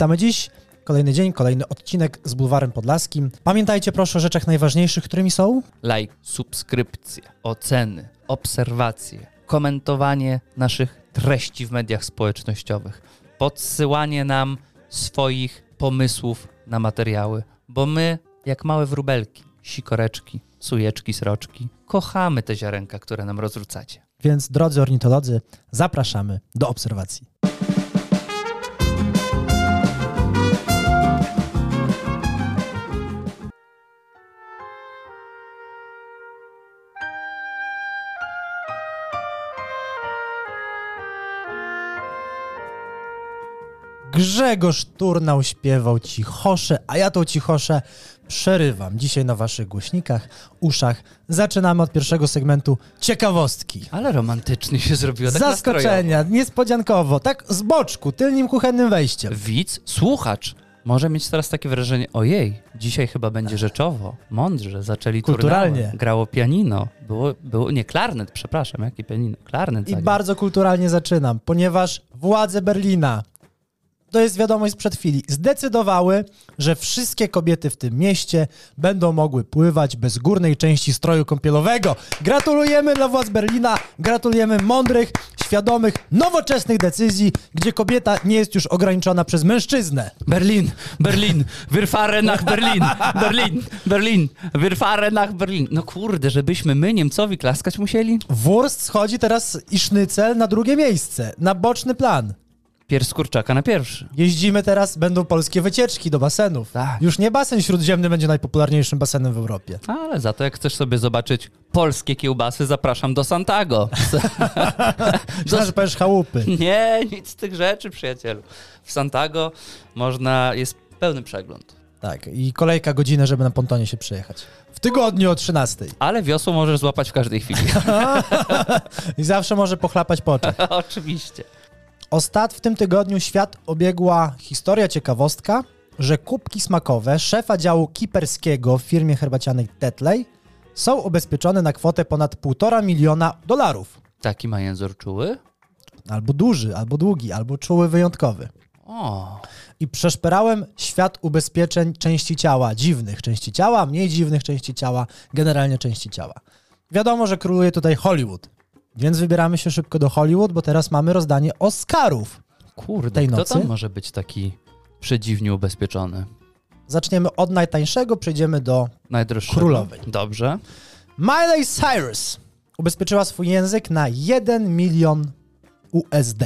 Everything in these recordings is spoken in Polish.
Witamy dziś. Kolejny dzień, kolejny odcinek z Bulwarem Podlaskim. Pamiętajcie proszę o rzeczach najważniejszych, którymi są like, subskrypcje, oceny, obserwacje, komentowanie naszych treści w mediach społecznościowych, podsyłanie nam swoich pomysłów na materiały, bo my, jak małe wróbelki, sikoreczki, sujeczki, sroczki, kochamy te ziarenka, które nam rozrzucacie. Więc drodzy ornitolodzy, zapraszamy do obserwacji. Grzegorz Turnał śpiewał cichosze, a ja tą cichoszę przerywam. Dzisiaj na waszych głośnikach, uszach. Zaczynamy od pierwszego segmentu ciekawostki. Ale romantycznie się zrobiło. Tak Zaskoczenia, nastrojowo. niespodziankowo, tak z boczku, tylnym kuchennym wejściem. Widz, słuchacz może mieć teraz takie wrażenie, ojej, dzisiaj chyba będzie rzeczowo, mądrze, zaczęli Kulturalnie. turnałem, grało pianino, było, było, nie, klarnet, przepraszam, jakie pianino, klarnet I zagrał. bardzo kulturalnie zaczynam, ponieważ władze Berlina, to jest wiadomość sprzed chwili, zdecydowały, że wszystkie kobiety w tym mieście będą mogły pływać bez górnej części stroju kąpielowego. Gratulujemy dla władz Berlina, gratulujemy mądrych, świadomych, nowoczesnych decyzji, gdzie kobieta nie jest już ograniczona przez mężczyznę. Berlin, Berlin, wir fahren nach Berlin, Berlin, Berlin, wir fahren nach Berlin. No kurde, żebyśmy my Niemcowi klaskać musieli? Wurst schodzi teraz i sznycel na drugie miejsce, na boczny plan. Pierś z kurczaka na pierwszy. Jeździmy teraz, będą polskie wycieczki do basenów. Tak. Już nie basen śródziemny będzie najpopularniejszym basenem w Europie. Ale za to jak chcesz sobie zobaczyć polskie kiełbasy, zapraszam do Santago. Myślałem, że powiesz chałupy. Nie, nic z tych rzeczy, przyjacielu. W Santago można, jest pełny przegląd. Tak, i kolejka godzinę, żeby na pontonie się przejechać. W tygodniu o 13. Ale wiosło możesz złapać w każdej chwili. I zawsze może pochlapać po oczach. Oczywiście. Ostat w tym tygodniu świat obiegła historia ciekawostka, że kubki smakowe szefa działu kiperskiego w firmie herbacianej Tetley są ubezpieczone na kwotę ponad 1,5 miliona dolarów. Taki ma język czuły? Albo duży, albo długi, albo czuły wyjątkowy. O, i przeszperałem świat ubezpieczeń części ciała, dziwnych części ciała, mniej dziwnych części ciała, generalnie części ciała. Wiadomo, że króluje tutaj Hollywood, więc wybieramy się szybko do Hollywood, bo teraz mamy rozdanie Oscarów. kurde, Tej kto nocy? tam może być taki przedziwnie ubezpieczony? Zaczniemy od najtańszego, przejdziemy do. Królowej. Dobrze. Miley Cyrus. Ubezpieczyła swój język na 1 milion USD.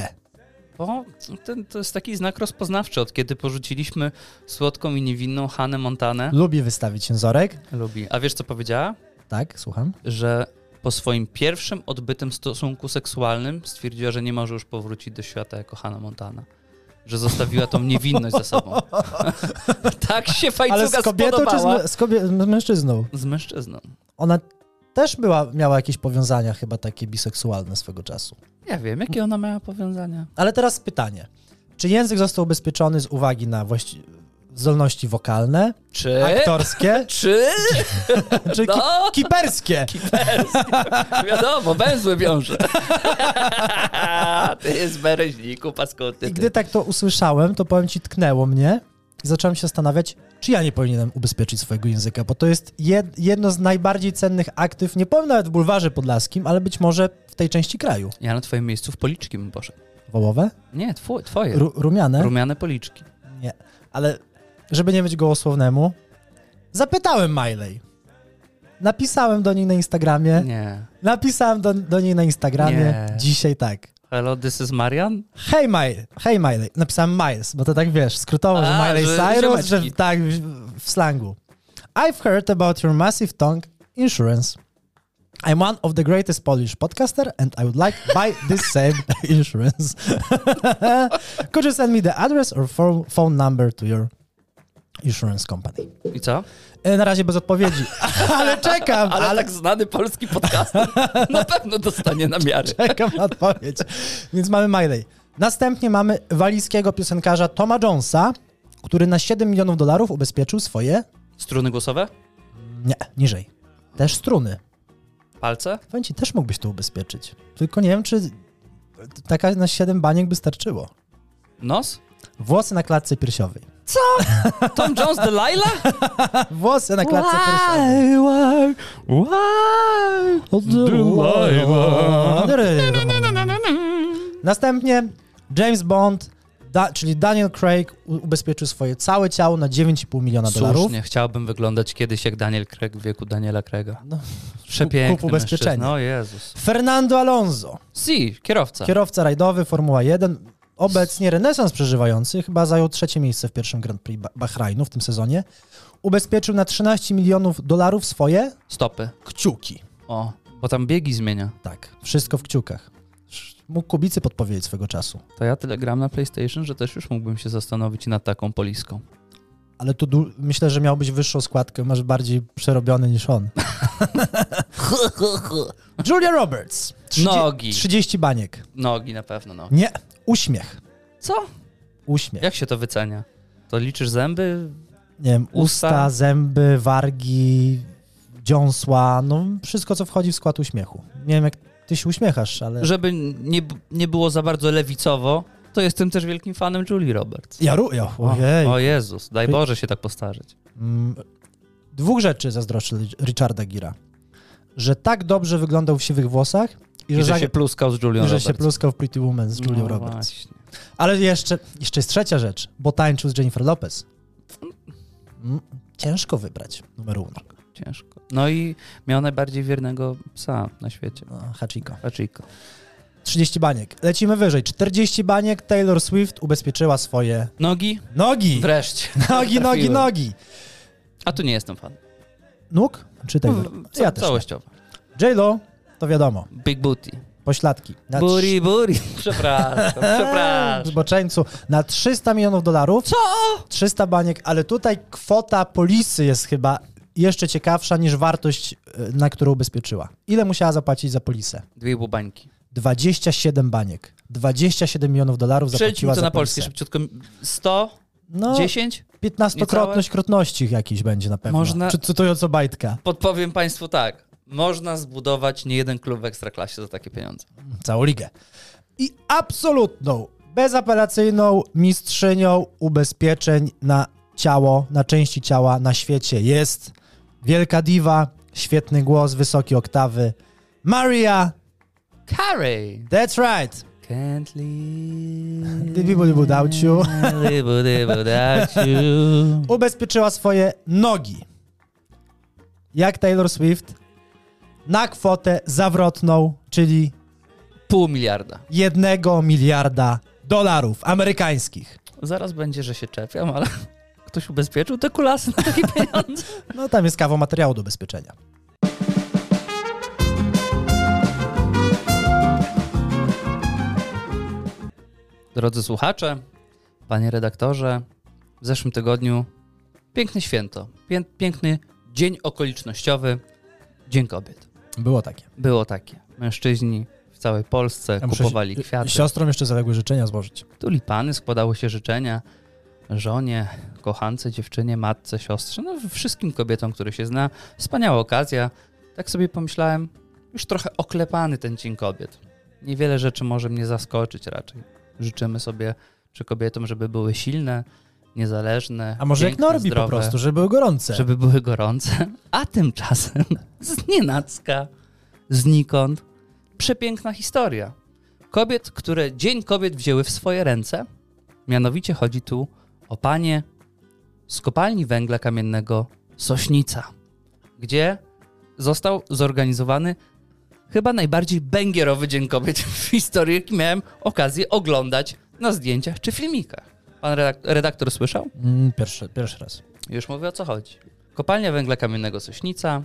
Bo ten, to jest taki znak rozpoznawczy, od kiedy porzuciliśmy słodką i niewinną Hannę Montanę. Lubi wystawić jęzorek. Lubi. A wiesz, co powiedziała? Tak, słucham. Że po swoim pierwszym odbytym stosunku seksualnym stwierdziła, że nie może już powrócić do świata jako Hannah Montana. Że zostawiła tą niewinność za sobą. tak się Ale fajcuga z kobietą czy z, spodobała. z, kobie- z mężczyzną? Z mężczyzną. Ona też była, miała jakieś powiązania chyba takie biseksualne swego czasu. Ja wiem, jakie ona miała powiązania. Ale teraz pytanie. Czy język został ubezpieczony z uwagi na właści- zdolności wokalne, Czy? aktorskie, Czy? czy ki- No. kiperskie? Wiadomo, węzły wiąże. Ty jest bereźniku, paskuty. I gdy tak to usłyszałem, to powiem ci, tknęło mnie i zacząłem się zastanawiać, czy ja nie powinienem ubezpieczyć swojego języka, bo to jest jed- jedno z najbardziej cennych aktyw, nie powiem nawet w bulwarze podlaskim, ale być może w tej części kraju. Ja na twoim miejscu w policzki bym poszedł. Wołowe? Nie, twoje. Ru- rumiane? Rumiane policzki. Nie. Ale żeby nie być gołosłownemu, zapytałem Miley. Napisałem do niej na Instagramie. Nie. Napisałem do, do niej na Instagramie. Nie. Dzisiaj tak. Hello, this is Marian? Hej Miley, hej Miley. Napisałem Miles, bo to tak wiesz, skrótowo, że A, Miley że Cyrus, że tak w, w slangu. I've heard about your massive tongue insurance. I'm one of the greatest Polish podcaster and I would like to buy this same insurance. Could you send me the address or phone number to your insurance company? I co? E, Na razie bez odpowiedzi, ale czekam, Ale, ale, tak znany polski podcaster na pewno dostanie na miarę. czekam na odpowiedź. Więc mamy Miley. Następnie mamy walijskiego piosenkarza Toma Jonesa, który na 7 milionów dolarów ubezpieczył swoje... Struny głosowe? Nie, niżej. Też struny. Palce? Powiem ci, też mógłbyś to ubezpieczyć. Tylko nie wiem, czy taka na 7 baniek by starczyło. Nos? Włosy na klatce piersiowej. Tom Jones Delilah? Włosy na klatce piersiowej. why, why? Następnie James Bond, da, czyli Daniel Craig ubezpieczył swoje całe ciało na 9,5 miliona dolarów. Słusznie, chciałbym wyglądać kiedyś jak Daniel Craig w wieku Daniela Craiga. No, Przepiękny kup ubezpieczenie. mężczyzna. No Jezus. Fernando Alonso, Si, kierowca. kierowca rajdowy Formuła 1, obecnie renesans przeżywający, chyba zajął trzecie miejsce w pierwszym Grand Prix Ba- Bahrajnu w tym sezonie. Ubezpieczył na 13 milionów dolarów swoje Stopy. kciuki. O, bo tam biegi zmienia. Tak, wszystko w kciukach. Mógł kubicy podpowiedzieć swego czasu. To ja tyle gram na PlayStation, że też już mógłbym się zastanowić nad taką poliską. Ale tu myślę, że miałbyś wyższą składkę, masz bardziej przerobiony niż on. Julia Roberts. Nogi. 30 baniek. Nogi na pewno, no. Nie, uśmiech. Co? Uśmiech. Jak się to wycenia? To liczysz zęby? Nie wiem, usta, Usta? zęby, wargi, dziąsła, no wszystko, co wchodzi w skład uśmiechu. Nie wiem, jak ty się uśmiechasz, ale... Żeby nie, nie było za bardzo lewicowo, to jestem też wielkim fanem Julie Roberts. Ja, ja, ojej. O Jezus, daj Boże się tak postarzeć. Mm, Dwóch rzeczy zazdroszczę Richarda Gira. Że tak dobrze wyglądał w siwych włosach i, I że, że się pluskał z Julią i że Roberts. się pluskał w Pretty Woman z Julią no Roberts. Właśnie. Ale jeszcze, jeszcze jest trzecia rzecz, bo tańczył z Jennifer Lopez. Mm, Ciężko wybrać numer uno. Ciężko. No i miał najbardziej wiernego psa na świecie. No, Hachiko. Hachiko. 30 baniek. Lecimy wyżej. 40 baniek. Taylor Swift ubezpieczyła swoje Nogi? nogi. Wreszcie. Nogi, nogi, nogi. A tu nie jestem fan. Nóg? Czy? No, Ca- ja też. nie. całościowo. J-Lo, to wiadomo. Big booty. Pośladki. Na Buri, buri. Przepraszam, przepraszam. Zboczeńcu na 300 milionów dolarów. Co? 300 baniek, ale tutaj kwota polisy jest chyba jeszcze ciekawsza niż wartość, y, na którą ubezpieczyła. Ile musiała zapłacić za polisę? Dwie bubańki. 27 baniek. 27 milionów dolarów Przejdźmy zapłaciła to za na polskie polisę. szybciutko. 100? No, 10? 15-krotność krotności jakiś będzie na pewno. Można- Czy cytując Obajtka. Podpowiem Państwu tak. Można zbudować nie jeden klub w Ekstraklasie za takie pieniądze. Całą ligę. I absolutną, bezapelacyjną mistrzynią ubezpieczeń na ciało, na części ciała na świecie jest wielka diwa, świetny głos, wysokie oktawy, Maria, Carey! that's right. Can't live. Dibu, without you. Without you. Ubezpieczyła swoje nogi. Jak Taylor Swift na kwotę zawrotną, czyli Pół miliarda. jednego miliarda dolarów amerykańskich. Zaraz będzie, że się czepiam, ale ktoś ubezpieczył te kulasy na takie pieniądze. No tam jest kawał materiału do ubezpieczenia. Drodzy słuchacze, panie redaktorze, w zeszłym tygodniu piękne święto, pię piękny dzień okolicznościowy, Dzień Kobiet. Było takie. Było takie. Mężczyźni w całej Polsce Ja kupowali kwiaty, Siostrom jeszcze zaległy życzenia złożyć. tulipany, składało się życzenia żonie, kochance, dziewczynie, matce, siostrze, no wszystkim kobietom, które się zna. Wspaniała okazja. Tak sobie pomyślałem, już trochę oklepany ten Dzień Kobiet. Niewiele rzeczy może mnie zaskoczyć raczej. Życzymy sobie, czy kobietom, żeby były silne, niezależne, A może jak piękne, Norbi po zdrowe, prostu, żeby były gorące. żeby były gorące, a tymczasem z nienacka, znikąd, przepiękna historia. Kobiet, które Dzień Kobiet wzięły w swoje ręce. Mianowicie chodzi tu o panie z kopalni węgla kamiennego Sośnica, gdzie został zorganizowany chyba najbardziej bęgierowy Dzień Kobiet w historii, jaki miałem okazję oglądać na zdjęciach czy filmikach. Pan redak- redaktor słyszał? Mm, pierwszy, pierwszy raz. Już mówię o co chodzi. Kopalnia węgla kamiennego Sośnica,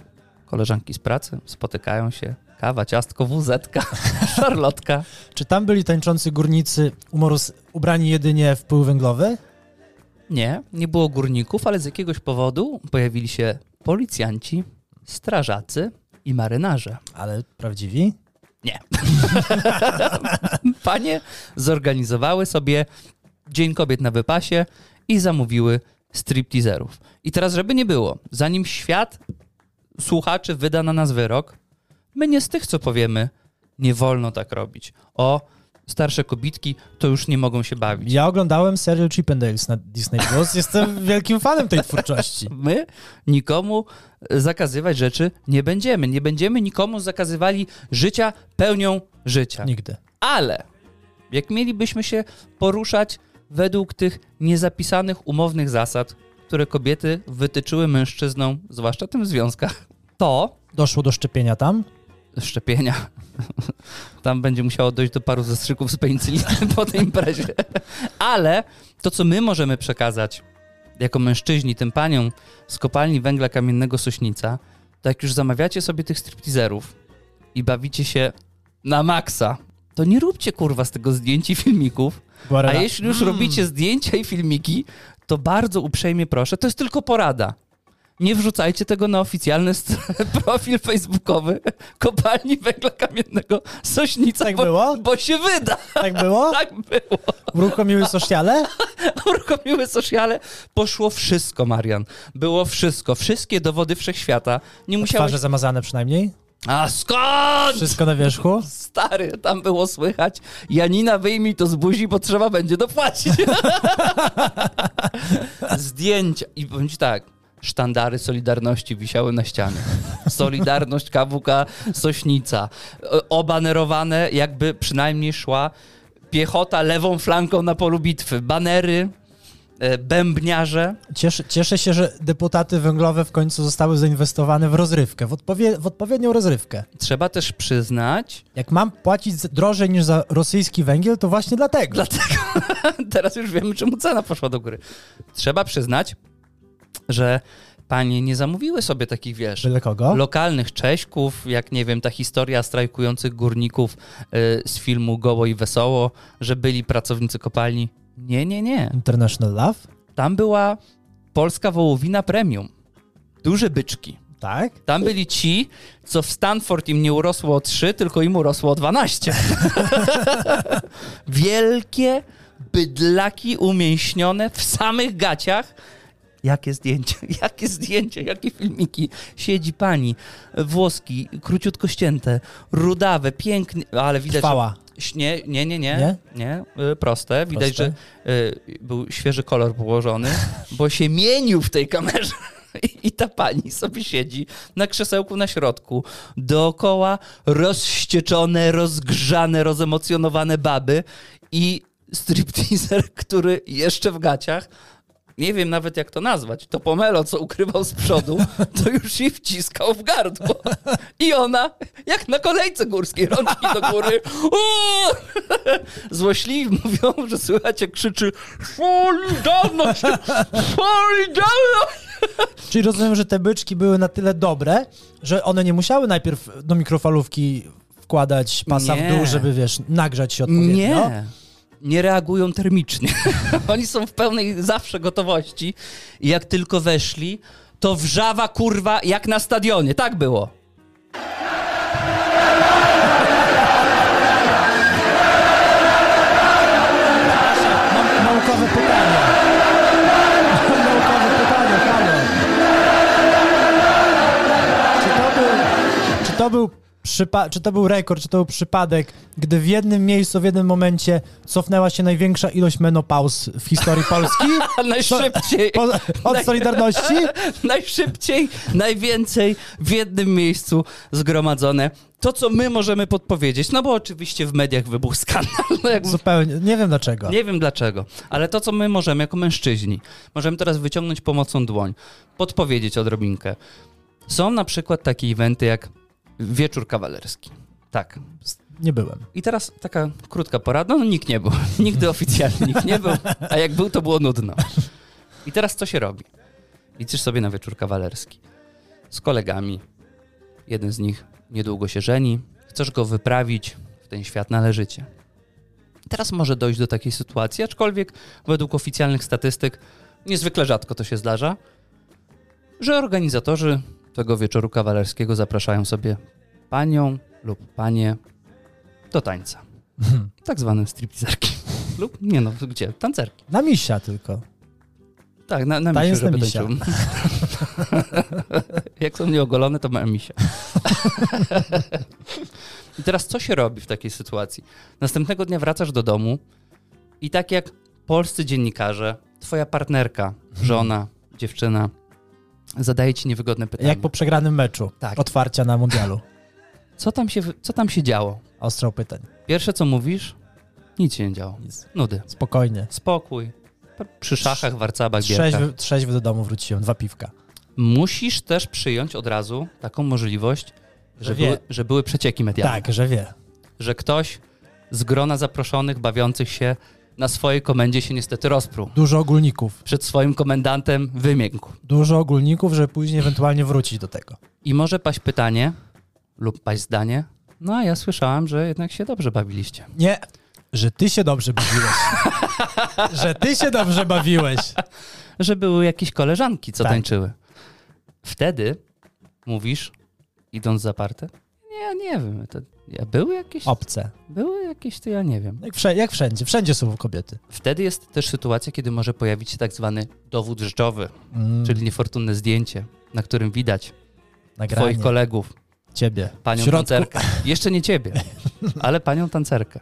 koleżanki z pracy spotykają się, kawa, ciastko, wuzetka, szarlotka. Czy tam byli tańczący górnicy umoros, ubrani jedynie w pył węglowy? Nie, nie było górników, ale z jakiegoś powodu pojawili się policjanci, strażacy i marynarze. Ale prawdziwi? Nie. Panie zorganizowały sobie Dzień Kobiet na wypasie i zamówiły stripteaserów. I teraz, żeby nie było, zanim świat słuchaczy wyda na nas wyrok, my nie z tych, co powiemy, nie wolno tak robić. O, starsze kobitki to już nie mogą się bawić. Ja oglądałem serial Chip and Dales na Disney+. Plus. Jestem wielkim fanem tej twórczości. My nikomu zakazywać rzeczy nie będziemy. Nie będziemy nikomu zakazywali życia pełnią życia. Nigdy. Ale jak mielibyśmy się poruszać według tych niezapisanych umownych zasad, które kobiety wytyczyły mężczyznom, zwłaszcza tym w związkach, to Doszło do szczepienia tam? Szczepienia. Tam będzie musiało dojść do paru zastrzyków z penicyliny po tej imprezie. Ale to, co my możemy przekazać jako mężczyźni tym paniom z kopalni węgla kamiennego Sośnica, to jak już zamawiacie sobie tych stripteaserów i bawicie się na maksa, to nie róbcie kurwa z tego zdjęć i filmików, a jeśli już robicie zdjęcia i filmiki, to bardzo uprzejmie proszę, to jest tylko porada. Nie wrzucajcie tego na oficjalny profil facebookowy kopalni węgla kamiennego Sośnica, Tak bo, było? bo się wyda. Tak było? Tak było. Uruchomiły sociale? Uruchomiły sociale. Poszło wszystko, Marian. Było wszystko. Wszystkie dowody wszechświata. Nie musiałeś... Twarze zamazane przynajmniej? A skąd? Wszystko na wierzchu? Stary, tam było słychać. Janina, wyjmij to z buzi, bo trzeba będzie dopłacić. Zdjęcia. I powiem ci tak, sztandary Solidarności wisiały na ścianie. Solidarność KWK Sośnica. Obanerowane, jakby przynajmniej szła piechota lewą flanką na polu bitwy. Banery, e, bębniarze. Cieszę, cieszę się, że deputaty węglowe w końcu zostały zainwestowane w rozrywkę, w, odpowie, w odpowiednią rozrywkę. Trzeba też przyznać, Jak mam płacić drożej niż za rosyjski węgiel, to właśnie dlatego. Dlatego teraz już wiemy, czemu cena poszła do góry. Trzeba przyznać, że panie nie zamówiły sobie takich, wiesz, lokalnych Cześków, jak nie wiem, ta historia strajkujących górników y, z filmu Goło i Wesoło, że byli pracownicy kopalni. Nie, nie, nie. International Love? Tam była polska wołowina premium. Duże byczki. Tak? Tam byli ci, co w Stanford im nie urosło o 3, tylko im urosło o 12. Wielkie bydlaki umięśnione w samych gaciach. Jakie zdjęcia, jakie zdjęcia, jakie filmiki. Siedzi pani, włoski, króciutko ścięte, rudawe, piękne, ale widać, Trwała. Nie, nie, nie, nie, Nie? nie, y, proste. Widać, że y, był świeży kolor położony, bo się mienił w tej kamerze. I- I ta pani sobie siedzi na krzesełku na środku. Dookoła rozścieczone, rozgrzane, rozemocjonowane baby i stripteaser, który jeszcze w gaciach, nie wiem nawet jak to nazwać, to pomelo, co ukrywał z przodu, to już jej wciskał w gardło. I ona, jak na kolejce górskiej, rączki do góry. Uuu! Złośliwi mówią, że słychać jak krzyczy Solidarność! Solidarność! Czyli rozumiem, że te byczki były na tyle dobre, że one nie musiały najpierw do mikrofalówki wkładać pasa Nie. w dół, żeby, wiesz, nagrzać się odpowiednio. Nie. Nie reagują termicznie. Oni są w pełnej zawsze gotowości. I jak tylko weszli, to wrzawa kurwa jak na stadionie. Tak było. Mam naukowe pytanie. Mam pytanie. Czy to był, czy to był, przypa- czy to był rekord, czy to był przypadek, gdy w jednym miejscu, w jednym momencie cofnęła się największa ilość menopauz w historii Polski? Najszybciej. Po, od Solidarności? najszybciej, najwięcej w jednym miejscu zgromadzone. To, co my możemy podpowiedzieć, no bo oczywiście w mediach wybuchł skandal. Zupełnie, nie wiem dlaczego. Nie wiem dlaczego, ale to, co my możemy jako mężczyźni, możemy teraz wyciągnąć pomocą dłoń, podpowiedzieć odrobinkę. Są na przykład takie eventy jak wieczór kawalerski. Tak. Nie byłem. I teraz taka krótka porada, no nikt nie był. Nigdy oficjalnie nikt nie był, a jak był, to było nudno. I teraz co się robi? Idziesz sobie na wieczór kawalerski z kolegami. Jeden z nich niedługo się żeni. Chcesz go wyprawić w ten świat należycie. Teraz może dojść do takiej sytuacji, aczkolwiek według oficjalnych statystyk niezwykle rzadko to się zdarza, że organizatorzy tego wieczoru kawalerskiego zapraszają sobie panią lub panie do tańca. Tak zwane stripteaserki. Lub, nie no, gdzie? Tancerki. Na misia tylko. Tak, na, na misiu, żeby na misia. Jak są nieogolone, to ma misia. I teraz co się robi w takiej sytuacji? Następnego dnia wracasz do domu i tak jak polscy dziennikarze, twoja partnerka, żona, dziewczyna zadaje ci niewygodne pytanie. Jak po przegranym meczu Tak. otwarcia na mundialu. Co tam się, co tam się działo? Ostrzał pytań. Pierwsze co mówisz? Nic się nie działo. Nic. Nudy. Spokojnie. Spokój. Przy szachach, warcabach. Trzeźwy, trzeźwy do domu wróciłem, dwa piwka. Musisz też przyjąć od razu taką możliwość, że, Że były, że były przecieki medialne. Tak, że wie. Że ktoś z grona zaproszonych, bawiących się na swojej komendzie się niestety rozpruł. Dużo ogólników. Przed swoim komendantem wymiękł. Dużo ogólników, żeby później ewentualnie wrócić do tego. I może paść pytanie lub paść zdanie. No a ja słyszałem, że jednak się dobrze bawiliście. Nie, że ty się dobrze bawiłeś. że ty się dobrze bawiłeś. Że były jakieś koleżanki, co Tak. tańczyły. Wtedy mówisz, idąc zaparte, nie, nie wiem, to były jakieś, Obce. były jakieś, to ja nie wiem. Jak, wsze, jak wszędzie. Wszędzie są kobiety. Wtedy jest też sytuacja, kiedy może pojawić się tak zwany dowód rzeczowy, Mm, czyli niefortunne zdjęcie, na którym widać nagranie. twoich kolegów, Ciebie. panią tancerkę. Jeszcze nie ciebie, ale panią tancerkę.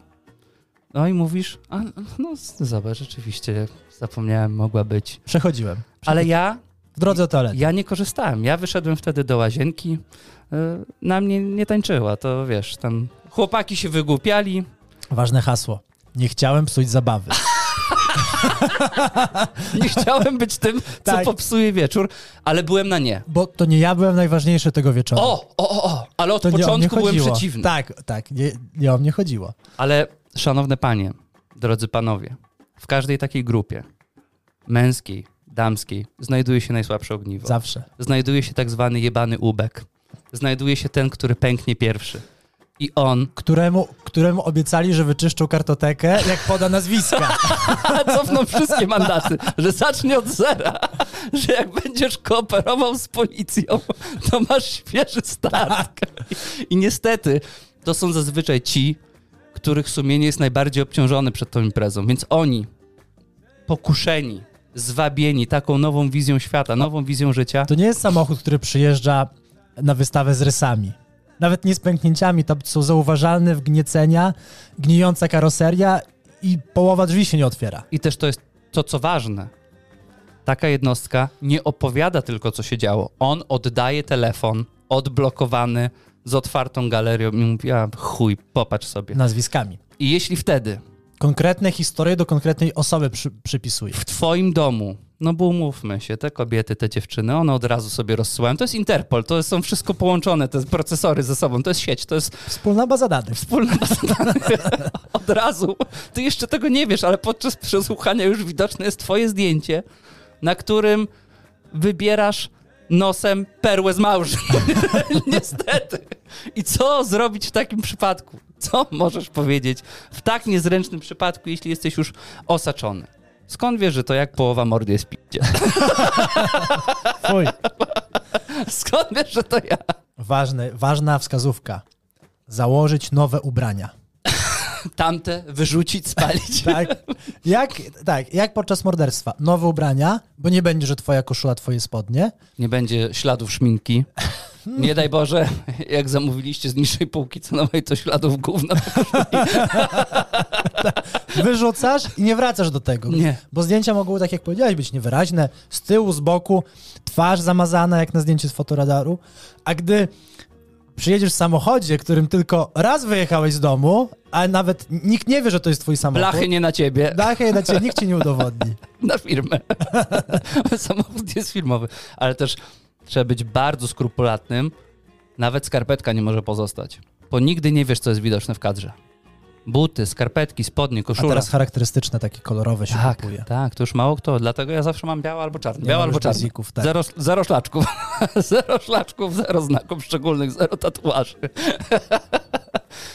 No i mówisz, a, no zobacz, rzeczywiście zapomniałem, mogła być. Przechodziłem. Ale ja, W drodze do toalety. ja nie korzystałem. Ja wyszedłem wtedy do łazienki, y, na mnie nie tańczyła, to wiesz, tam chłopaki się wygłupiali, Ważne hasło. Nie chciałem psuć zabawy. nie chciałem być tym, co Tak. popsuje wieczór, ale byłem na nie. Bo to nie ja byłem najważniejszy tego wieczoru. O, o, o, o, ale od to początku byłem przeciwny. Tak, tak. Nie, nie o mnie chodziło. Ale szanowne panie, drodzy panowie, w każdej takiej grupie męskiej, damskiej znajduje się najsłabsze ogniwo. Zawsze. Znajduje się tak zwany jebany ubek. Znajduje się ten, który pęknie pierwszy. I on Któremu, któremu obiecali, że wyczyszczą kartotekę, jak poda nazwiska. cofnął wszystkie mandaty, że zacznie od zera, że jak będziesz kooperował z policją, to masz świeży start. I niestety to są zazwyczaj ci, których sumienie jest najbardziej obciążone przed tą imprezą, więc oni pokuszeni, zwabieni taką nową wizją świata, nową wizją życia, To nie jest samochód, który przyjeżdża na wystawę z rysami. Nawet nie z pęknięciami, to są zauważalne wgniecenia, gnijąca karoseria i połowa drzwi się nie otwiera. I też to jest to, co ważne. Taka jednostka nie opowiada tylko, co się działo. On oddaje telefon odblokowany z otwartą galerią i mówi, a chuj, popatrz sobie. Nazwiskami. I jeśli wtedy Konkretne historie do konkretnej osoby przy, przypisuje. w twoim domu, no bo umówmy się, te kobiety, te dziewczyny, one od razu sobie rozsyłają. To jest Interpol, to są wszystko połączone, te procesory ze sobą, to jest sieć, to jest Wspólna baza danych. wspólna baza danych. Od razu. Ty jeszcze tego nie wiesz, ale podczas przesłuchania już widoczne jest twoje zdjęcie, na którym wybierasz nosem perłę z małży. Niestety. I co zrobić w takim przypadku? Co możesz powiedzieć w tak niezręcznym przypadku, jeśli jesteś już osaczony? Skąd wiesz, że to jak połowa mordy jest picie? Fuj. Skąd wiesz, że to ja? Ważne, ważna wskazówka. Założyć nowe ubrania. Tamte wyrzucić, spalić. Tak? Jak, tak, jak podczas morderstwa. Nowe ubrania, bo nie będzie, że twoja koszula, twoje spodnie. Nie będzie śladów szminki. Nie daj Boże, jak zamówiliście z niższej półki cenowej, to śladów gówna. Wyrzucasz i nie wracasz do tego. Nie. Bo zdjęcia mogą, tak jak powiedziałeś, być niewyraźne. Z tyłu, z boku, twarz zamazana, jak na zdjęciu z fotoradaru. A gdy przyjedziesz w samochodzie, którym tylko raz wyjechałeś z domu, a nawet nikt nie wie, że to jest twój samochód. Blachy nie na ciebie, Dachy na ciebie nikt ci nie udowodni. na firmę. Samochód jest filmowy. Ale też trzeba być bardzo skrupulatnym. Nawet skarpetka nie może pozostać. Bo nigdy nie wiesz, co jest widoczne w kadrze. Buty, skarpetki, spodnie, A koszula. teraz charakterystyczne, takie kolorowe się tak, kupuje. tak, to już mało kto. Dlatego ja zawsze mam białe albo czarne. Białe albo czarne. basików, tak. Zero, zero szlaczków. zero szlaczków, zero znaków szczególnych, zero tatuaży.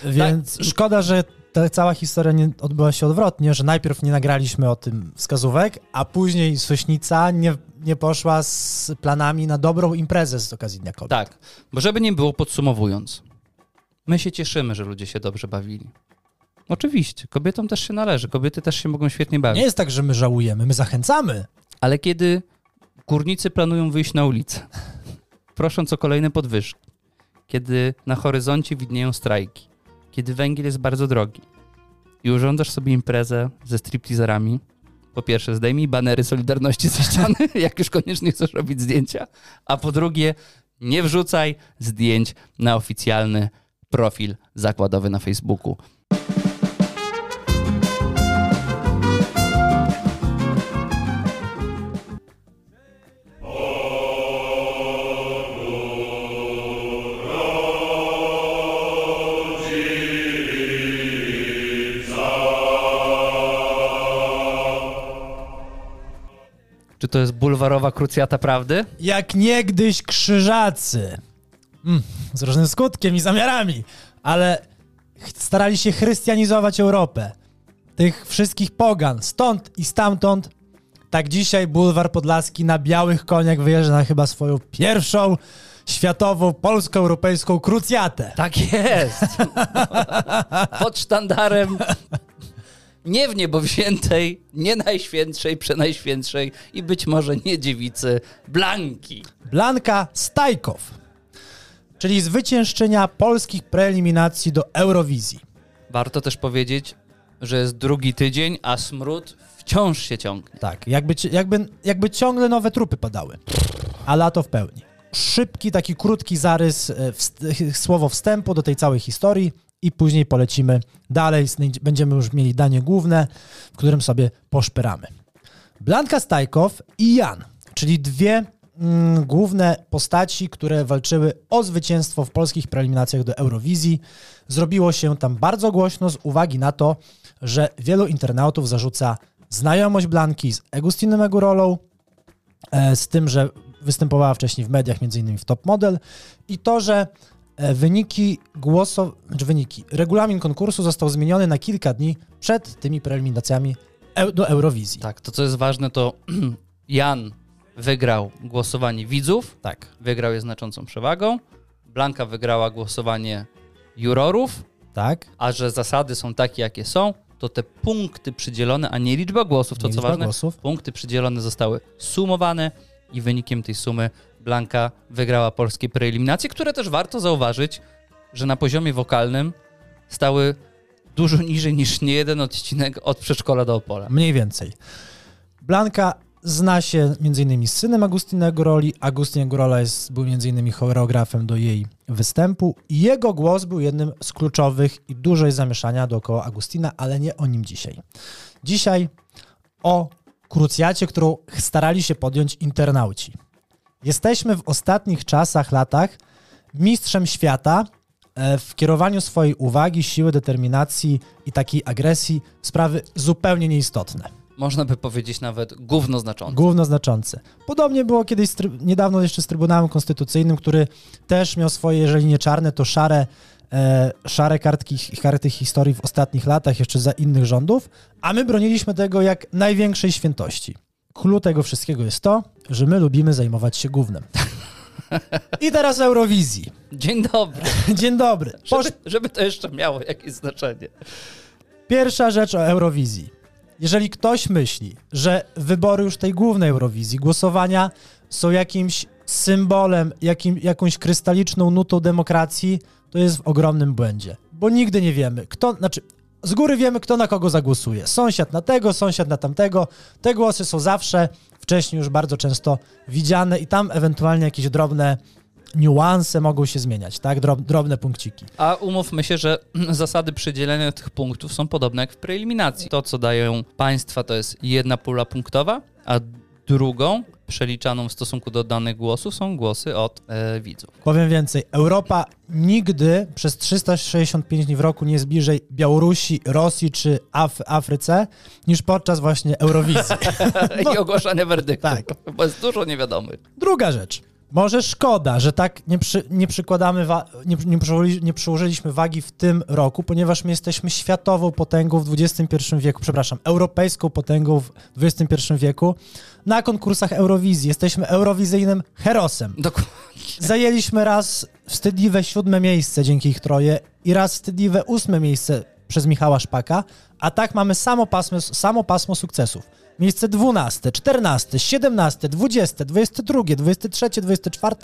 Więc szkoda, że ta cała historia nie odbyła się odwrotnie, że najpierw nie nagraliśmy o tym wskazówek, a później Sośnica nie, nie poszła z planami na dobrą imprezę z okazji Dnia Kobiet. Tak, bo żeby nie było podsumowując, my się cieszymy, że ludzie się dobrze bawili. Oczywiście, kobietom też się należy, kobiety też się mogą świetnie bawić. Nie jest tak, że my żałujemy, my zachęcamy. Ale kiedy górnicy planują wyjść na ulicę, prosząc o kolejne podwyżki, kiedy na horyzoncie widnieją strajki, kiedy węgiel jest bardzo drogi i urządzasz sobie imprezę ze stripteaserami, po pierwsze zdejmij banery Solidarności ze ściany, jak już koniecznie chcesz robić zdjęcia, a po drugie nie wrzucaj zdjęć na oficjalny profil zakładowy na Facebooku. Czy to jest bulwarowa krucjata prawdy? Jak niegdyś krzyżacy. Mm, z różnym skutkiem i zamiarami, ale starali się chrystianizować Europę. Tych wszystkich pogan, stąd i stamtąd. Tak dzisiaj bulwar podlaski na białych koniach wyjeżdża na chyba swoją pierwszą światową, polsko-europejską krucjatę. Tak jest. Pod sztandarem nie w niebo wziętej, nie najświętszej, przenajświętszej i być może nie dziewicy Blanki. Blanka Stajkow, czyli zwyciężczynia polskich preeliminacji do Eurowizji. Warto też powiedzieć, że jest drugi tydzień, a smród wciąż się ciągnie. Tak, jakby, jakby, jakby ciągle nowe trupy padały, a lato w pełni. Szybki, taki krótki zarys, e, wst- słowo wstępu do tej całej historii i później polecimy dalej. Będziemy już mieli danie główne, w którym sobie poszperamy. Blanka Stajkow i Jan, czyli dwie mm, główne postaci, które walczyły o zwycięstwo w polskich preeliminacjach do Eurowizji. Zrobiło się tam bardzo głośno z uwagi na to, że wielu internautów zarzuca znajomość Blanki z Agustinem Egurolą, e, z tym, że występowała wcześniej w mediach, m.in. w Top Model i to, że wyniki głosu, znaczy wyniki, regulamin konkursu został zmieniony na kilka dni przed tymi preeliminacjami eu- do Eurowizji. Tak, to co jest ważne, to Jan wygrał głosowanie widzów, tak. wygrał je znaczącą przewagą. Blanka wygrała głosowanie jurorów, tak. a że zasady są takie, jakie są, to te punkty przydzielone, a nie liczba głosów, to Nie co ważne, głosów. punkty przydzielone zostały sumowane i wynikiem tej sumy Blanka wygrała polskie preeliminacje, które też warto zauważyć, że na poziomie wokalnym stały dużo niżej niż niejeden odcinek od przedszkola do Opola. Mniej więcej. Blanka zna się m.in. z synem Agustina Goroli. Agustin Gorola jest, był m.in. choreografem do jej występu jego głos był jednym z kluczowych i dużo jest zamieszania dookoła Agustina, ale nie o nim dzisiaj. Dzisiaj o krucjacie, którą starali się podjąć internauci. Jesteśmy w ostatnich czasach, latach mistrzem świata e, w kierowaniu swojej uwagi, siły, determinacji i takiej agresji w sprawy zupełnie nieistotne. Można by powiedzieć nawet gówno znaczące. Główno znaczące. Podobnie było kiedyś niedawno jeszcze z Trybunałem Konstytucyjnym, który też miał swoje, jeżeli nie czarne, to szare, e, szare kartki, karty historii w ostatnich latach, jeszcze za innych rządów, a my broniliśmy tego jak największej świętości. Clue tego wszystkiego jest to, że my lubimy zajmować się gównem. I teraz Eurowizji. Dzień dobry. Dzień dobry. Posz... Żeby, żeby to jeszcze miało jakieś znaczenie. Pierwsza rzecz o Eurowizji. Jeżeli ktoś myśli, że wybory już tej głównej Eurowizji, głosowania są jakimś symbolem, jakim, jakąś krystaliczną nutą demokracji, to jest w ogromnym błędzie. Bo nigdy nie wiemy, kto, znaczy z góry wiemy, kto na kogo zagłosuje. Sąsiad na tego, sąsiad na tamtego. Te głosy są zawsze, wcześniej już bardzo często widziane i tam ewentualnie jakieś drobne niuanse mogą się zmieniać, tak? Drob, drobne punkciki. A umówmy się, że zasady przydzielenia tych punktów są podobne jak w preeliminacji. To, co dają państwa, to jest jedna pula punktowa, a drugą, przeliczaną w stosunku do danych głosów, są głosy od e, widzów. Powiem więcej, Europa nigdy przez 365 dni w roku nie jest bliżej Białorusi, Rosji czy Af Afryce niż podczas właśnie Eurowizji. I ogłaszania werdyktu, Tak. bo jest dużo niewiadomych. Druga rzecz. Może szkoda, że tak nie, przy, nie przykładamy, wa- nie, nie, przyłożyli, nie przyłożyliśmy wagi w tym roku, ponieważ my jesteśmy światową potęgą w XXI wieku, przepraszam, europejską potęgą w XXI wieku na konkursach Eurowizji. Jesteśmy eurowizyjnym herosem. Dokładnie. Zajęliśmy raz wstydliwe siódme miejsce dzięki ich troje i raz wstydliwe ósme miejsce przez Michała Szpaka, a tak mamy samo pasmo, samo pasmo sukcesów. Miejsce 12, 14, 17, 20, 22, 23, 24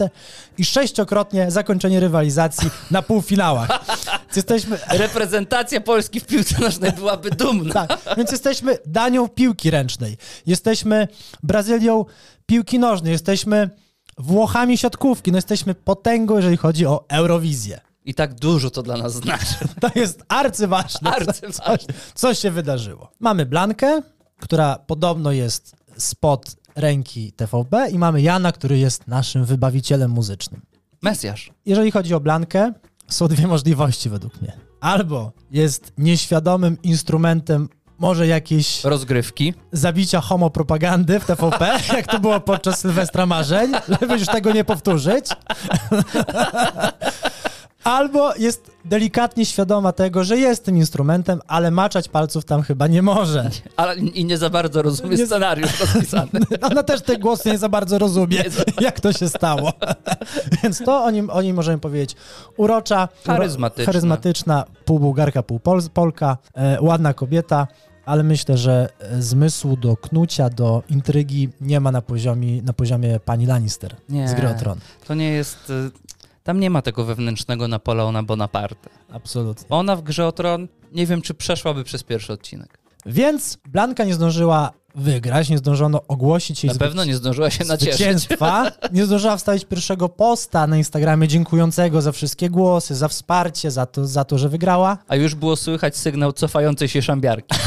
i sześciokrotnie zakończenie rywalizacji na półfinałach. Jesteśmy, Reprezentacja Polski w piłce nożnej byłaby dumna. tak, więc jesteśmy Danią piłki ręcznej. Jesteśmy Brazylią piłki nożnej. Jesteśmy Włochami siatkówki. No jesteśmy potęgą, jeżeli chodzi o Eurowizję. I tak dużo to dla nas znaczy. To jest arcyważne. Arcyważne. Coś, coś się wydarzyło. Mamy Blankę, która podobno jest spod ręki TVP i mamy Jana, który jest naszym wybawicielem muzycznym. Mesjasz. Jeżeli chodzi o Blankę, są dwie możliwości według mnie. Albo jest nieświadomym instrumentem może jakiejś Rozgrywki. zabicia homopropagandy w TVP, jak to było podczas Sylwestra Marzeń, żeby już tego nie powtórzyć. Albo jest delikatnie świadoma tego, że jest tym instrumentem, ale maczać palców tam chyba nie może. Ale i nie za bardzo rozumie Nie- scenariusz rozpisany. Ona też te głosy nie za bardzo rozumie, Nie jak to się stało. Więc to o nim, o nim możemy powiedzieć urocza, uro- Charyzmatyczna. charyzmatyczna pół Bułgarka, pół Pol Polka, e, ładna kobieta, ale myślę, że e, zmysłu do knucia, do intrygi nie ma na poziomie, na poziomie pani Lannister Nie. z Gry o Tron. To nie jest... Tam nie ma tego wewnętrznego Napoleona Bonaparte. Absolutnie. Ona w grze o tron nie wiem, czy przeszłaby przez pierwszy odcinek. Więc Blanka nie zdążyła wygrać, nie zdążono ogłosić jej Na pewno nie zdążyła się nacieszyć. zwycięstwa. Nie zdążyła wstawić pierwszego posta na Instagramie dziękującego za wszystkie głosy, za wsparcie, za to, za to że wygrała. A już było słychać sygnał cofającej się szambiarki.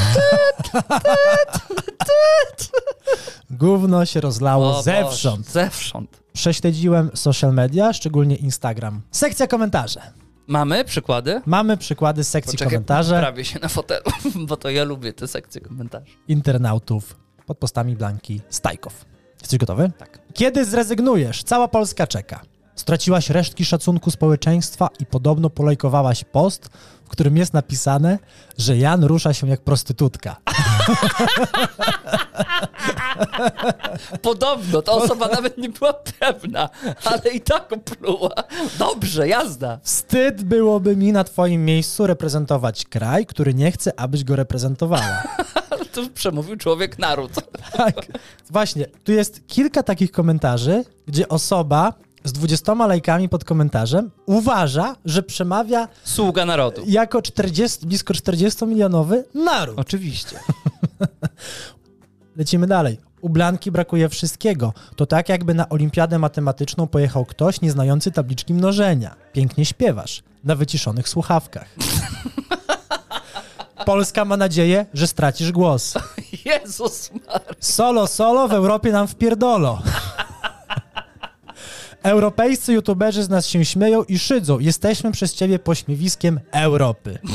Gówno się rozlało O zewsząd. Boże, Zewsząd. Prześledziłem social media, szczególnie Instagram. Sekcja komentarze. Mamy przykłady? Mamy przykłady sekcji Poczekaj, komentarze Prawie się na fotelu, bo to ja lubię te sekcje komentarzy. internautów pod postami Blanki Stajkow. Jesteś gotowy? Tak. Kiedy zrezygnujesz? Cała Polska czeka. Straciłaś resztki szacunku społeczeństwa i podobno polajkowałaś post, w którym jest napisane, że Jan rusza się jak prostytutka. Podobno, ta osoba nawet nie była pewna, ale i tak opluła. Dobrze, jazda. Wstyd byłoby mi na twoim miejscu reprezentować kraj, który nie chce, abyś go reprezentowała. Tu przemówił człowiek naród. Tak. Właśnie, tu jest kilka takich komentarzy, gdzie osoba z 20 lajkami pod komentarzem uważa, że przemawia Sługa narodu. jako 40, blisko 40-milionowy naród. Oczywiście. Lecimy dalej. U Blanki brakuje wszystkiego. To tak, jakby na olimpiadę matematyczną pojechał ktoś nieznający tabliczki mnożenia. Pięknie śpiewasz. Na wyciszonych słuchawkach. Polska ma nadzieję, że stracisz głos. Jezus Maria. Solo, solo, w Europie nam wpierdolo. Europejscy youtuberzy z nas się śmieją i szydzą. Jesteśmy przez ciebie pośmiewiskiem Europy.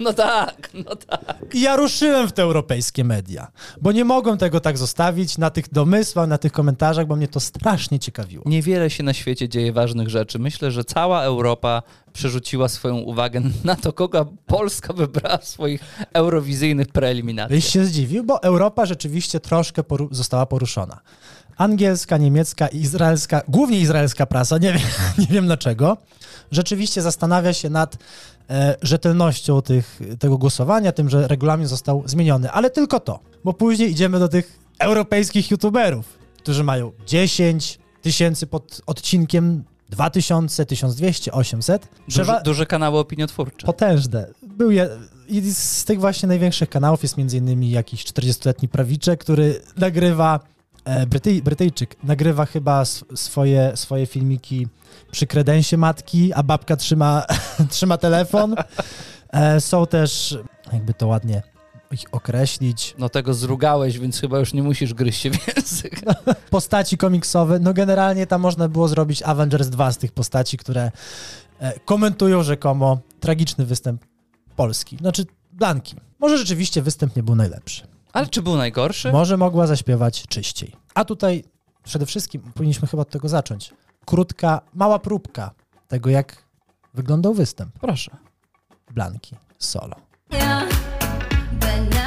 No tak, no tak. I ja ruszyłem w te europejskie media, bo nie mogłem tego tak zostawić na tych domysłach, na tych komentarzach, bo mnie to strasznie ciekawiło. Niewiele się na świecie dzieje ważnych rzeczy. Myślę, że cała Europa przerzuciła swoją uwagę na to, kogo Polska wybrała w swoich eurowizyjnych preeliminacjach. Byś się zdziwił, bo Europa rzeczywiście troszkę poru- została poruszona. Angielska, niemiecka i izraelska, głównie izraelska prasa, nie wiem, nie wiem dlaczego, rzeczywiście zastanawia się nad e, rzetelnością tych, tego głosowania, tym, że regulamin został zmieniony, ale tylko to, bo później idziemy do tych europejskich youtuberów, którzy mają 10 tysięcy pod odcinkiem, 2000, 1200, 800. Duże, Przewa- duże kanały opiniotwórcze. Potężne. Był je, I z tych właśnie największych kanałów jest między innymi jakiś 40-letni prawiczek, który nagrywa, Brytyj, Brytyjczyk, nagrywa chyba swoje, swoje filmiki przy kredensie matki, a babka trzyma, trzyma telefon. E, są też, jakby to ładnie ich określić, No tego zrugałeś, więc chyba już nie musisz gryźć się w język. postaci komiksowe. No generalnie tam można było zrobić Avengers 2 z tych postaci, które e, komentują rzekomo tragiczny występ Polski. Znaczy Blanki. Może rzeczywiście występ nie był najlepszy. Ale czy był najgorszy? Może mogła zaśpiewać czyściej. A tutaj przede wszystkim powinniśmy chyba od tego zacząć. Krótka, mała próbka tego, jak wyglądał występ Proszę. Blanki solo. Yeah, but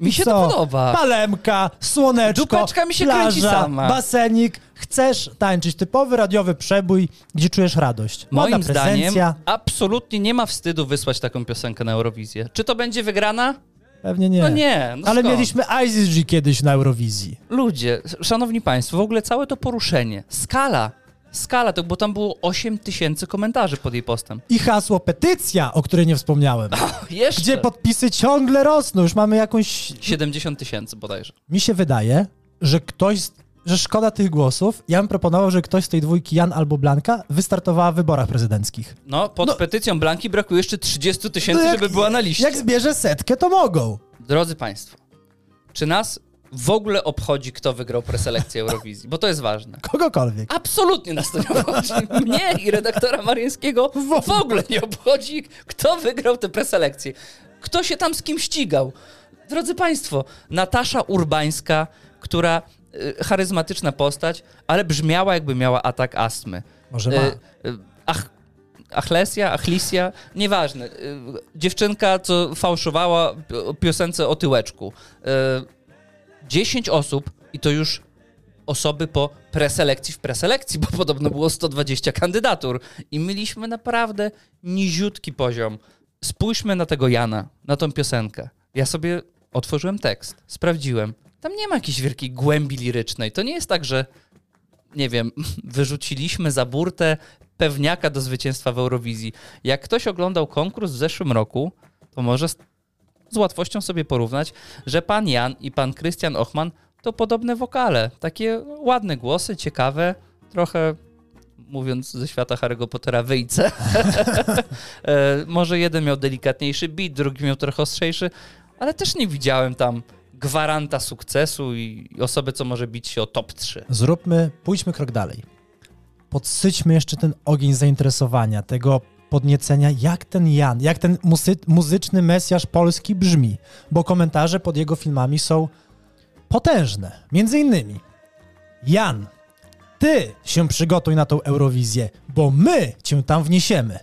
Mi się to podoba. Palemka, słoneczko, Dupeczka mi się plaża, kręci sama. basenik, Chcesz tańczyć typowy radiowy przebój, gdzie czujesz radość. Ładna Moim zdaniem prezencja. absolutnie nie ma wstydu wysłać taką piosenkę na Eurowizję. Czy to będzie wygrana? Pewnie nie. No nie. No Ale skąd? mieliśmy Isis G kiedyś na Eurowizji. Ludzie, szanowni państwo, w ogóle całe to poruszenie, skala, skala, to, bo tam było 8 tysięcy komentarzy pod jej postem. I hasło petycja, o której nie wspomniałem. Jeszcze. Gdzie podpisy ciągle rosną. Już mamy jakąś 70 tysięcy bodajże. Mi się wydaje, że ktoś, że szkoda tych głosów. Ja bym proponował, że ktoś z tej dwójki, Jan albo Blanka, wystartowała w wyborach prezydenckich. No, pod No. petycją Blanki brakuje jeszcze 30 tysięcy, No żeby była na liście. Jak zbierze setkę, to mogą. Drodzy Państwo, czy nas w ogóle obchodzi, kto wygrał preselekcję Eurowizji? Bo to jest ważne. Kogokolwiek. Absolutnie nas to nie obchodzi. Mnie i redaktora Marińskiego w ogóle nie obchodzi, kto wygrał tę preselekcję. Kto się tam z kim ścigał. Drodzy Państwo, Natasza Urbańska, która y, charyzmatyczna postać, ale brzmiała jakby miała atak astmy. Może ma. Y, y, ach, Achlesia, Achlisja, nieważne. Y, Dziewczynka, co fałszowała pi- piosence o tyłeczku. Y, 10 osób i to już osoby po preselekcji w preselekcji, bo podobno było 120 kandydatur i mieliśmy naprawdę niziutki poziom. Spójrzmy na tego Jana, na tą piosenkę. Ja sobie otworzyłem tekst, sprawdziłem. Tam nie ma jakiejś wielkiej głębi lirycznej. To nie jest tak, że nie wiem, wyrzuciliśmy za burtę pewniaka do zwycięstwa w Eurowizji. Jak ktoś oglądał konkurs w zeszłym roku, to może z, łatwością sobie porównać, że pan Jan i pan Krystian Ochman to podobne wokale. Takie ładne głosy, ciekawe, trochę mówiąc ze świata Harry'ego Pottera, wyjce. e, może jeden miał delikatniejszy beat, drugi miał trochę ostrzejszy, ale też nie widziałem tam gwaranta sukcesu i osoby, co może bić się o top 3. Zróbmy, pójdźmy krok dalej. Podsyćmy jeszcze ten ogień zainteresowania, tego podniecenia, jak ten Jan, jak ten muzy- muzyczny mesjasz polski brzmi, bo komentarze pod jego filmami są potężne. Między innymi, Jan, ty się przygotuj na tą Eurowizję, bo my cię tam wniesiemy.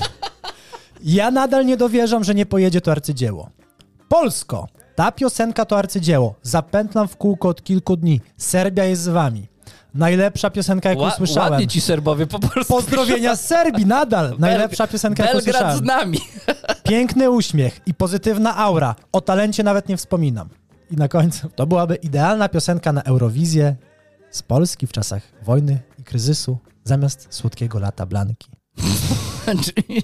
ja nadal nie dowierzam, że nie pojedzie to arcydzieło. Polsko, ta piosenka to arcydzieło. Zapętlam w kółko od kilku dni. Serbia jest z wami. Najlepsza piosenka, jaką Ła- słyszałem. Ładnie ci Serbowie po polsku Pozdrowienia z Serbii nadal. Najlepsza piosenka, jaką Belgrad słyszałem. z nami. Piękny uśmiech i pozytywna aura. O talencie nawet nie wspominam. I na końcu to byłaby idealna piosenka na Eurowizję z Polski w czasach wojny i kryzysu zamiast słodkiego lata Blanki. Czyli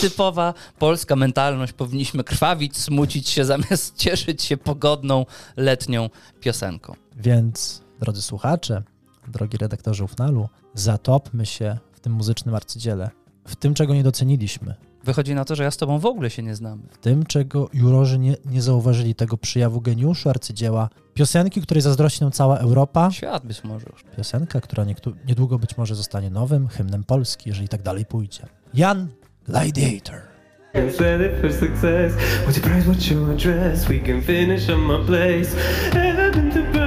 typowa polska mentalność. Powinniśmy krwawić, smucić się, zamiast cieszyć się pogodną, letnią piosenką. Więc, drodzy słuchacze, drogi redaktorze Ufnalu, zatopmy się w tym muzycznym arcydziele, w tym, czego nie doceniliśmy, Wychodzi na to, że ja z tobą w ogóle się nie znamy. w tym, czego jurorzy nie, nie zauważyli, tego przyjawu geniuszu arcydzieła, piosenki, której zazdrości nam cała Europa, Świat być może już. piosenka, która niedługo być może zostanie nowym hymnem Polski, jeżeli tak dalej pójdzie. Jan Gladiator. can sell it for success. What's your price? What's your address? We can finish on my place. Been to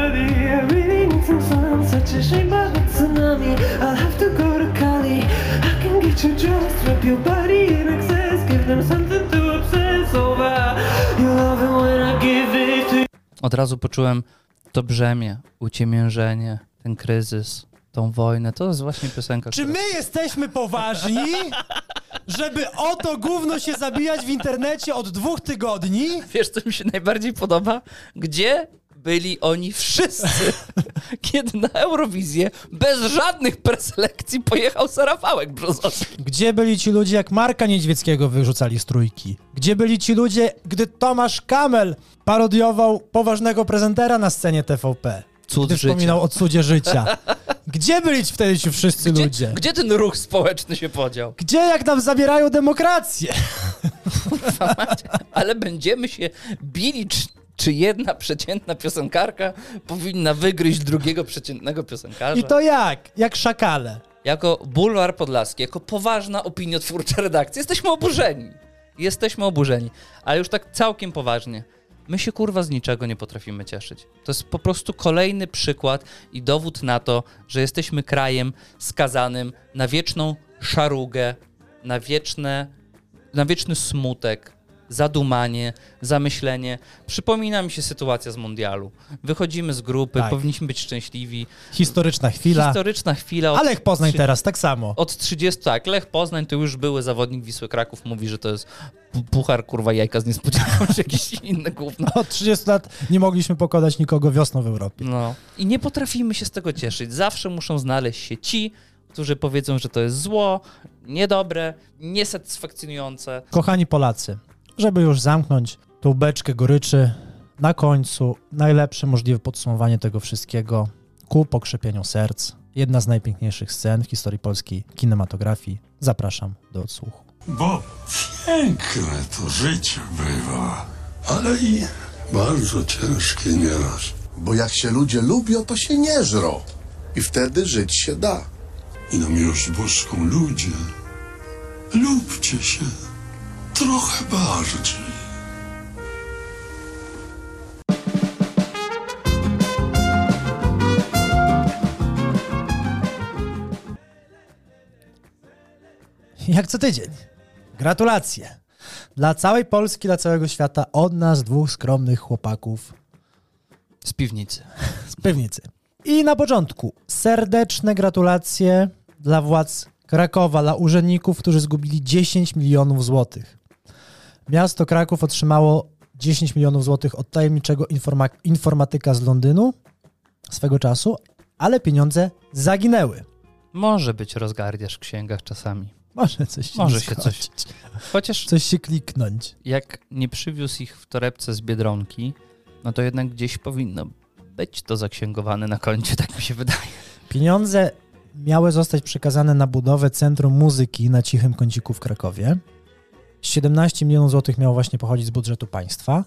Such a shame about the tsunami. I'll have to go to Cali. I can get you dressed, wrap your body in excess, give them something to obsess over. You love it when I give it to you. Od razu poczułem to brzemię, uciemiężenie, ten kryzys, tą wojnę. To jest właśnie piosenka, Czy która... my jesteśmy poważni, żeby o to gówno się zabijać w internecie od dwóch tygodni? Wiesz, co mi się najbardziej podoba? Gdzie byli oni wszyscy, kiedy na Eurowizję bez żadnych preselekcji pojechał Sarafałek Brzozowski? Gdzie byli ci ludzie, jak Marka Niedźwieckiego wyrzucali z trójki? Gdzie byli ci ludzie, gdy Tomasz Kamel parodiował poważnego prezentera na scenie TVP? Cud Gdy życia. wspominał o cudzie życia. Gdzie byli ci wtedy ci wszyscy Gdzie, ludzie? gdzie ten ruch społeczny się podział? Gdzie jak nam zabierają demokrację? Ale będziemy się bili, czy, jedna przeciętna piosenkarka powinna wygryźć drugiego przeciętnego piosenkarza. I to jak? Jak szakale. Jako bulwar podlaski, jako poważna opiniotwórcza redakcja, jesteśmy oburzeni. Jesteśmy oburzeni. Ale już tak całkiem poważnie. My się kurwa z niczego nie potrafimy cieszyć. To jest po prostu kolejny przykład i dowód na to, że jesteśmy krajem skazanym na wieczną szarugę, na wieczne, na wieczny smutek, zadumanie, zamyślenie. Przypomina mi się sytuacja z mundialu. Wychodzimy z grupy, Tak. powinniśmy być szczęśliwi. Historyczna chwila. Historyczna chwila. Od, Ale Lech Poznań teraz tak samo. Od 30, tak, Lech Poznań to już były zawodnik Wisły Kraków, mówi, że to jest pu- puchar, kurwa, jajka z niespodzianką, czy jakieś inne gówno. Od 30 lat nie mogliśmy pokonać nikogo wiosną w Europie. No. I nie potrafimy się z tego cieszyć. Zawsze muszą znaleźć się ci, którzy powiedzą, że to jest zło, niedobre, niesatysfakcjonujące. Kochani Polacy, żeby już zamknąć tą beczkę goryczy, na końcu najlepsze możliwe podsumowanie tego wszystkiego ku pokrzepieniu serc. Jedna z najpiękniejszych scen w historii polskiej kinematografii. Zapraszam do odsłuchu. Bo piękne to życie bywa, ale i bardzo ciężkie nieraz. Bo jak się ludzie lubią, to się nie żrą. I wtedy żyć się da. I na miłość boską ludzie, lubcie się trochę bardziej. Jak co tydzień. Gratulacje. Dla całej Polski, dla całego świata, od nas dwóch skromnych chłopaków Z piwnicy. z piwnicy. I na początku serdeczne gratulacje dla władz Krakowa, dla urzędników, którzy zgubili 10 milionów złotych. Miasto Kraków otrzymało 10 milionów złotych od tajemniczego informa- informatyka z Londynu swego czasu, ale pieniądze zaginęły. Może być rozgardiasz w księgach czasami. Może coś się Może się coś-. Chociaż coś się kliknąć. jak nie przywiózł ich w torebce z Biedronki, no to jednak gdzieś powinno być to zaksięgowane na koncie, tak mi się wydaje. Pieniądze miały zostać przekazane na budowę Centrum Muzyki na Cichym Kąciku w Krakowie. 17 milionów złotych miało właśnie pochodzić z budżetu państwa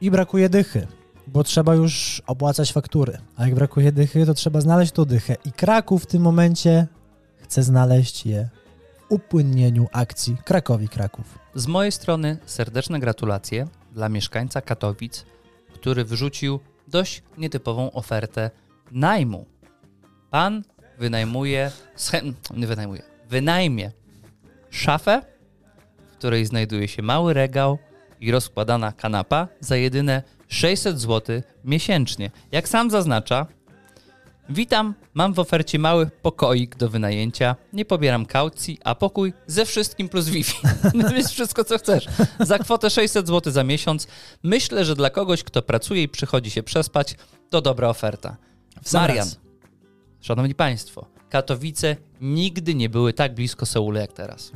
i brakuje dychy, bo trzeba już opłacać faktury. A jak brakuje dychy, to trzeba znaleźć tą dychę. I Kraków w tym momencie chce znaleźć je w upłynnieniu akcji Krakowi Kraków. Z mojej strony serdeczne gratulacje dla mieszkańca Katowic, który wyrzucił dość nietypową ofertę najmu. Pan wynajmuje, nie wynajmuje, wynajmie szafę, w której znajduje się mały regał i rozkładana kanapa za jedyne 600 zł miesięcznie. Jak sam zaznacza, Witam, mam w ofercie mały pokoik do wynajęcia. Nie pobieram kaucji, a pokój ze wszystkim plus Wi-Fi. No jest wszystko, co chcesz. Za kwotę 600 zł za miesiąc. Myślę, że dla kogoś, kto pracuje i przychodzi się przespać, to dobra oferta. W Marian, raz. szanowni państwo, Katowice nigdy nie były tak blisko Seulu jak teraz.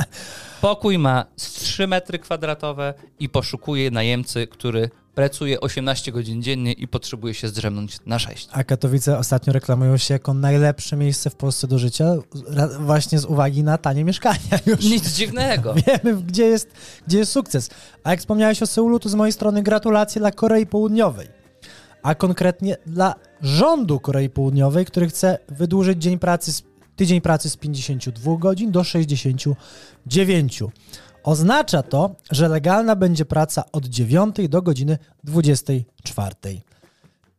Pokój ma z 3 metry kwadratowe i poszukuje najemcy, który pracuje 18 godzin dziennie i potrzebuje się zdrzemnąć na 6. A Katowice ostatnio reklamują się jako najlepsze miejsce w Polsce do życia, właśnie z uwagi na tanie mieszkania już. Nic dziwnego. Wiemy, gdzie jest, gdzie jest sukces. A jak wspomniałeś o Seulu, to z mojej strony gratulacje dla Korei Południowej. A konkretnie dla rządu Korei Południowej, który chce wydłużyć dzień pracy tydzień pracy z 52 godzin do 69. Oznacza to, że legalna będzie praca od 9 do godziny 24.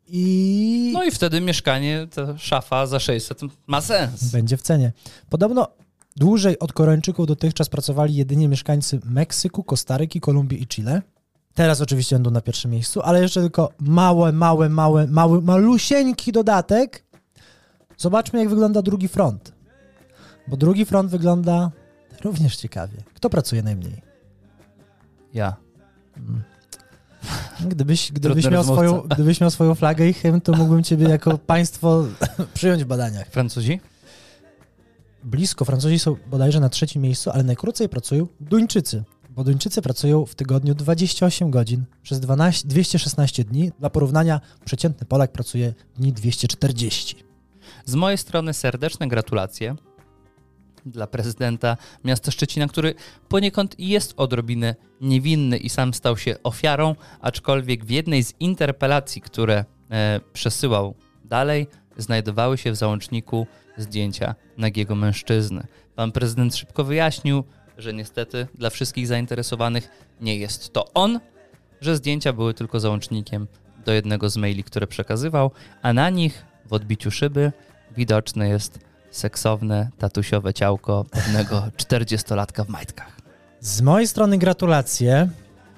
I No i wtedy mieszkanie, ta szafa za 600 ma sens. będzie w cenie. Podobno dłużej od Koreańczyków dotychczas pracowali jedynie mieszkańcy Meksyku, Kostaryki, Kolumbii i Chile. Teraz oczywiście będą na pierwszym miejscu, ale jeszcze tylko małe, małe, małe, mały, malusieńki dodatek. Zobaczmy, jak wygląda drugi front. Bo drugi front wygląda również ciekawie. Kto pracuje najmniej? Ja. Gdybyś, gdybyś, Trudny miał, swoją, gdybyś miał swoją flagę i hymn, to mógłbym ciebie jako państwo przyjąć w badaniach. Francuzi? blisko. Francuzi są bodajże na trzecim miejscu, ale najkrócej pracują Duńczycy, bo Duńczycy pracują w tygodniu 28 godzin przez 12, 216 dni. Dla porównania przeciętny Polak pracuje dni 240. Z mojej strony serdeczne gratulacje dla prezydenta miasta Szczecina, który poniekąd jest odrobinę niewinny i sam stał się ofiarą, aczkolwiek w jednej z interpelacji, które e, przesyłał dalej, znajdowały się w załączniku zdjęcia nagiego mężczyzny. Pan prezydent szybko wyjaśnił, że niestety dla wszystkich zainteresowanych nie jest to on, że zdjęcia były tylko załącznikiem do jednego z maili, które przekazywał, a na nich w odbiciu szyby widoczne jest seksowne, tatusiowe ciałko pewnego 40-latka w majtkach. Z mojej strony gratulacje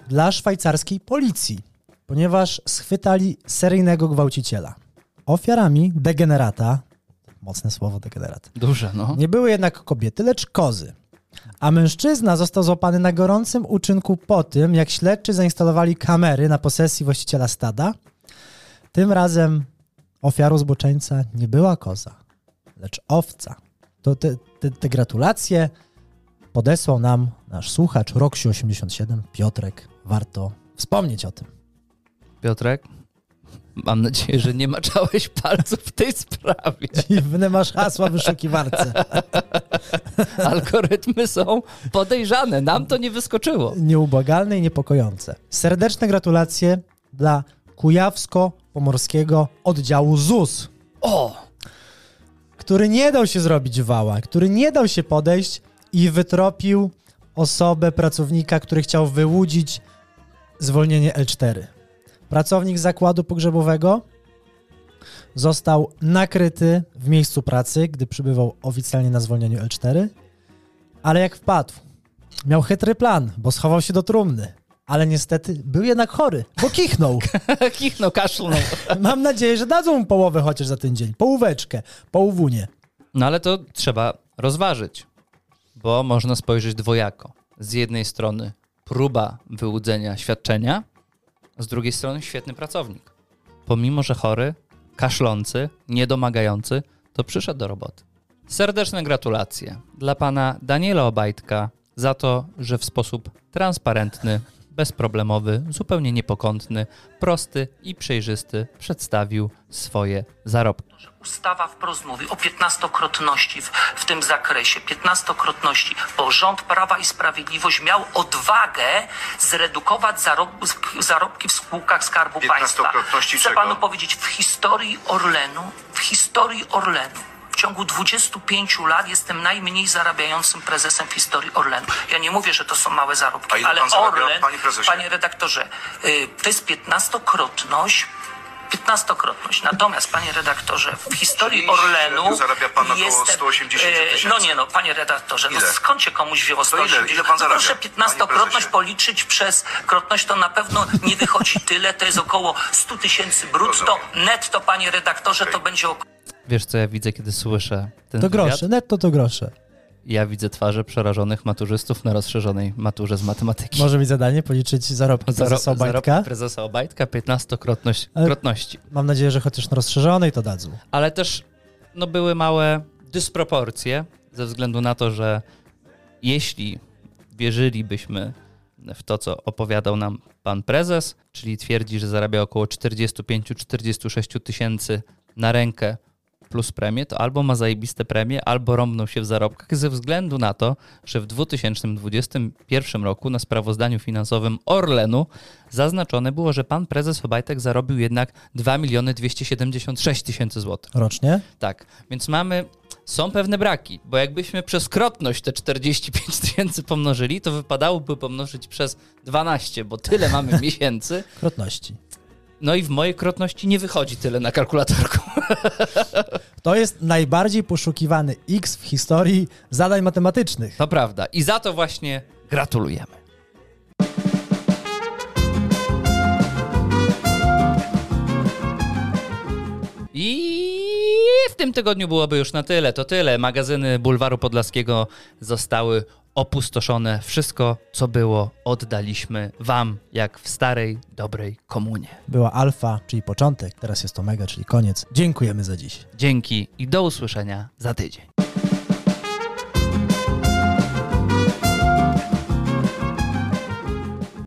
dla szwajcarskiej policji, ponieważ schwytali seryjnego gwałciciela. Ofiarami degenerata, mocne słowo degenerat, Duże, no. nie były jednak kobiety, lecz kozy. A mężczyzna został złapany na gorącym uczynku po tym, jak śledczy zainstalowali kamery na posesji właściciela stada. Tym razem ofiarą zboczeńca nie była koza, lecz owca. To te, te, te gratulacje podesłał nam nasz słuchacz Roksiu87, Piotrek. Warto wspomnieć o tym. Piotrek, mam nadzieję, że nie maczałeś palców w tej sprawie. Dziwne masz hasła w wyszukiwarce. Algorytmy są podejrzane, nam to nie wyskoczyło. Nieubłagalne i niepokojące. Serdeczne gratulacje dla Kujawsko-Pomorskiego oddziału ZUS, O! który nie dał się zrobić wała, który nie dał się podejść i wytropił osobę, pracownika, który chciał wyłudzić zwolnienie L4. Pracownik zakładu pogrzebowego został nakryty w miejscu pracy, gdy przybywał oficjalnie na zwolnieniu L4, ale jak wpadł, miał chytry plan, bo schował się do trumny. Ale niestety był jednak chory, bo kichnął. Kichnął, kaszlnął. Mam nadzieję, że dadzą mu połowę chociaż za ten dzień. Połóweczkę, połówunię. No ale to trzeba rozważyć, bo można spojrzeć dwojako. Z jednej strony próba wyłudzenia świadczenia, z drugiej strony świetny pracownik. Pomimo, że chory, kaszlący, niedomagający, to przyszedł do roboty. Serdeczne gratulacje dla pana Daniela Obajtka za to, że w sposób transparentny, bezproblemowy, zupełnie niepokątny, prosty i przejrzysty przedstawił swoje zarobki. Ustawa wprost mówi o 15-krotności w, w tym zakresie, 15-krotności, bo rząd Prawa i Sprawiedliwość miał odwagę zredukować zarob, zarobki w spółkach Skarbu Państwa. 15-krotności Chcę czego? panu powiedzieć, w historii Orlenu, w historii Orlenu, w ciągu 25 lat jestem najmniej zarabiającym prezesem w historii Orlenu. Ja nie mówię, że to są małe zarobki, ale zarabia, Orlen, panie prezesie? panie redaktorze, y, to jest 15-krotność 15-krotność. Natomiast, panie redaktorze, w historii Czyli Orlenu zarabia pan około jestem, 180 e, tysięcy. No nie no, panie redaktorze, no skąd się komuś wzięło To ile? 180? Ile pan no zarabia, proszę panie 15-krotność prezesie? policzyć przez krotność, to na pewno nie wychodzi tyle, to jest około 100 tysięcy brutto. Netto, panie redaktorze, to będzie około Wiesz, co ja widzę, kiedy słyszę ten To wywiad? grosze, netto to grosze. Ja widzę twarze przerażonych maturzystów na rozszerzonej maturze z matematyki. Może mi zadanie policzyć zarobki prezesa Obajtka? zarobki prezesa Obajtka, 15-krotność Ale- krotności. Mam nadzieję, że chociaż na rozszerzonej to dadzą. Ale też no, były małe dysproporcje ze względu na to, że jeśli wierzylibyśmy w to, co opowiadał nam pan prezes, czyli twierdzi, że zarabia około 45-46 tysięcy na rękę plus premię, to albo ma zajebiste premie, albo rąbną się w zarobkach ze względu na to, że w 2021 roku na sprawozdaniu finansowym Orlenu zaznaczone było, że pan prezes Obajtek zarobił jednak 2 miliony 276 tysięcy złotych. Rocznie? Tak, więc mamy, są pewne braki, bo jakbyśmy przez krotność te 45 tysięcy pomnożyli, to wypadałoby pomnożyć przez 12, bo tyle mamy miesięcy. Krotności. No i w mojej krotności nie wychodzi tyle na kalkulatorku. To jest najbardziej poszukiwany X w historii zadań matematycznych. To prawda. I za to właśnie gratulujemy. I w tym tygodniu byłoby już na tyle. To tyle. Magazyny Bulwaru Podlaskiego zostały opustoszone. Wszystko, co było, oddaliśmy Wam, jak w starej, dobrej komunie. Była alfa, czyli początek, teraz jest omega, czyli koniec. Dziękujemy za dziś. Dzięki i do usłyszenia za tydzień.